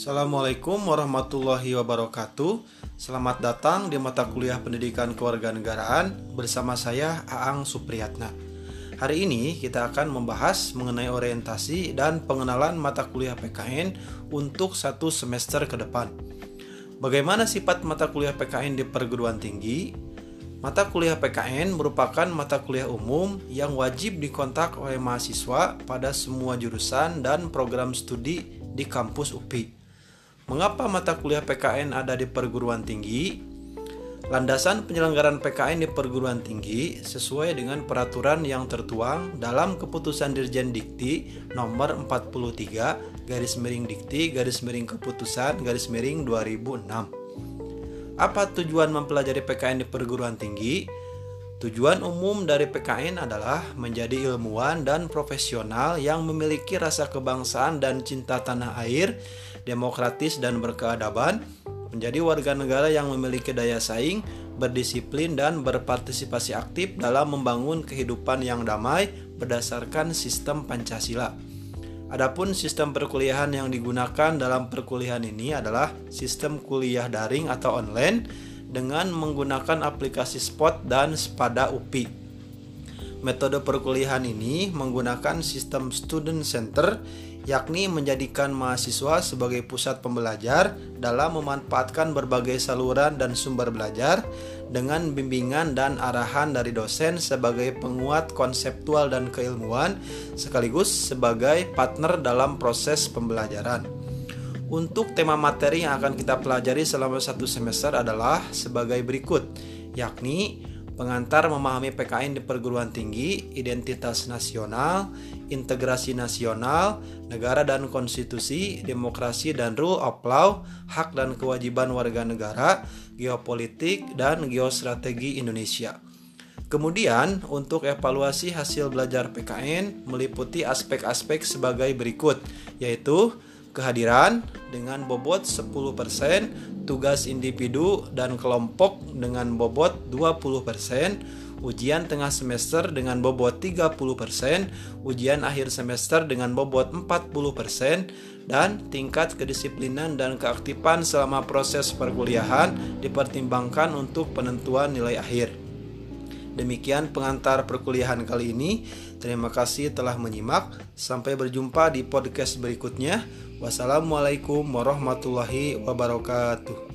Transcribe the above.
Assalamualaikum warahmatullahi wabarakatuh. Selamat datang di mata kuliah Pendidikan Kewarganegaraan bersama saya Aang Supriyatna. Hari ini kita akan membahas mengenai orientasi dan pengenalan mata kuliah PKN untuk satu semester ke depan. Bagaimana sifat mata kuliah PKN di perguruan tinggi? Mata kuliah PKN merupakan mata kuliah umum yang wajib dikontak oleh mahasiswa pada semua jurusan dan program studi di kampus UPI. Mengapa mata kuliah PKN ada di perguruan tinggi? Landasan penyelenggaraan PKN di perguruan tinggi sesuai dengan peraturan yang tertuang dalam keputusan Dirjen Dikti nomor 43 garis miring Dikti garis miring keputusan garis miring 2006. Apa tujuan mempelajari PKN di perguruan tinggi? Tujuan umum dari PKN adalah menjadi ilmuwan dan profesional yang memiliki rasa kebangsaan dan cinta tanah air, demokratis dan berkeadaban, menjadi warga negara yang memiliki daya saing, berdisiplin dan berpartisipasi aktif dalam membangun kehidupan yang damai berdasarkan sistem Pancasila. Adapun sistem perkuliahan yang digunakan dalam perkuliahan ini adalah sistem kuliah daring atau online dengan menggunakan aplikasi Spot dan Spada UPI. Metode perkuliahan ini menggunakan sistem student center yakni menjadikan mahasiswa sebagai pusat pembelajar dalam memanfaatkan berbagai saluran dan sumber belajar dengan bimbingan dan arahan dari dosen sebagai penguat konseptual dan keilmuan sekaligus sebagai partner dalam proses pembelajaran. Untuk tema materi yang akan kita pelajari selama satu semester adalah sebagai berikut, yakni pengantar memahami PKN di perguruan tinggi, identitas nasional, integrasi nasional, negara dan konstitusi, demokrasi dan rule of law, hak dan kewajiban warga negara, geopolitik, dan geostrategi Indonesia. Kemudian, untuk evaluasi hasil belajar PKN meliputi aspek-aspek sebagai berikut, yaitu kehadiran dengan bobot 10%, tugas individu dan kelompok dengan bobot 20%, ujian tengah semester dengan bobot 30%, ujian akhir semester dengan bobot 40%, dan tingkat kedisiplinan dan keaktifan selama proses perkuliahan dipertimbangkan untuk penentuan nilai akhir. Demikian pengantar perkuliahan kali ini. Terima kasih telah menyimak. Sampai berjumpa di podcast berikutnya. Wassalamualaikum warahmatullahi wabarakatuh.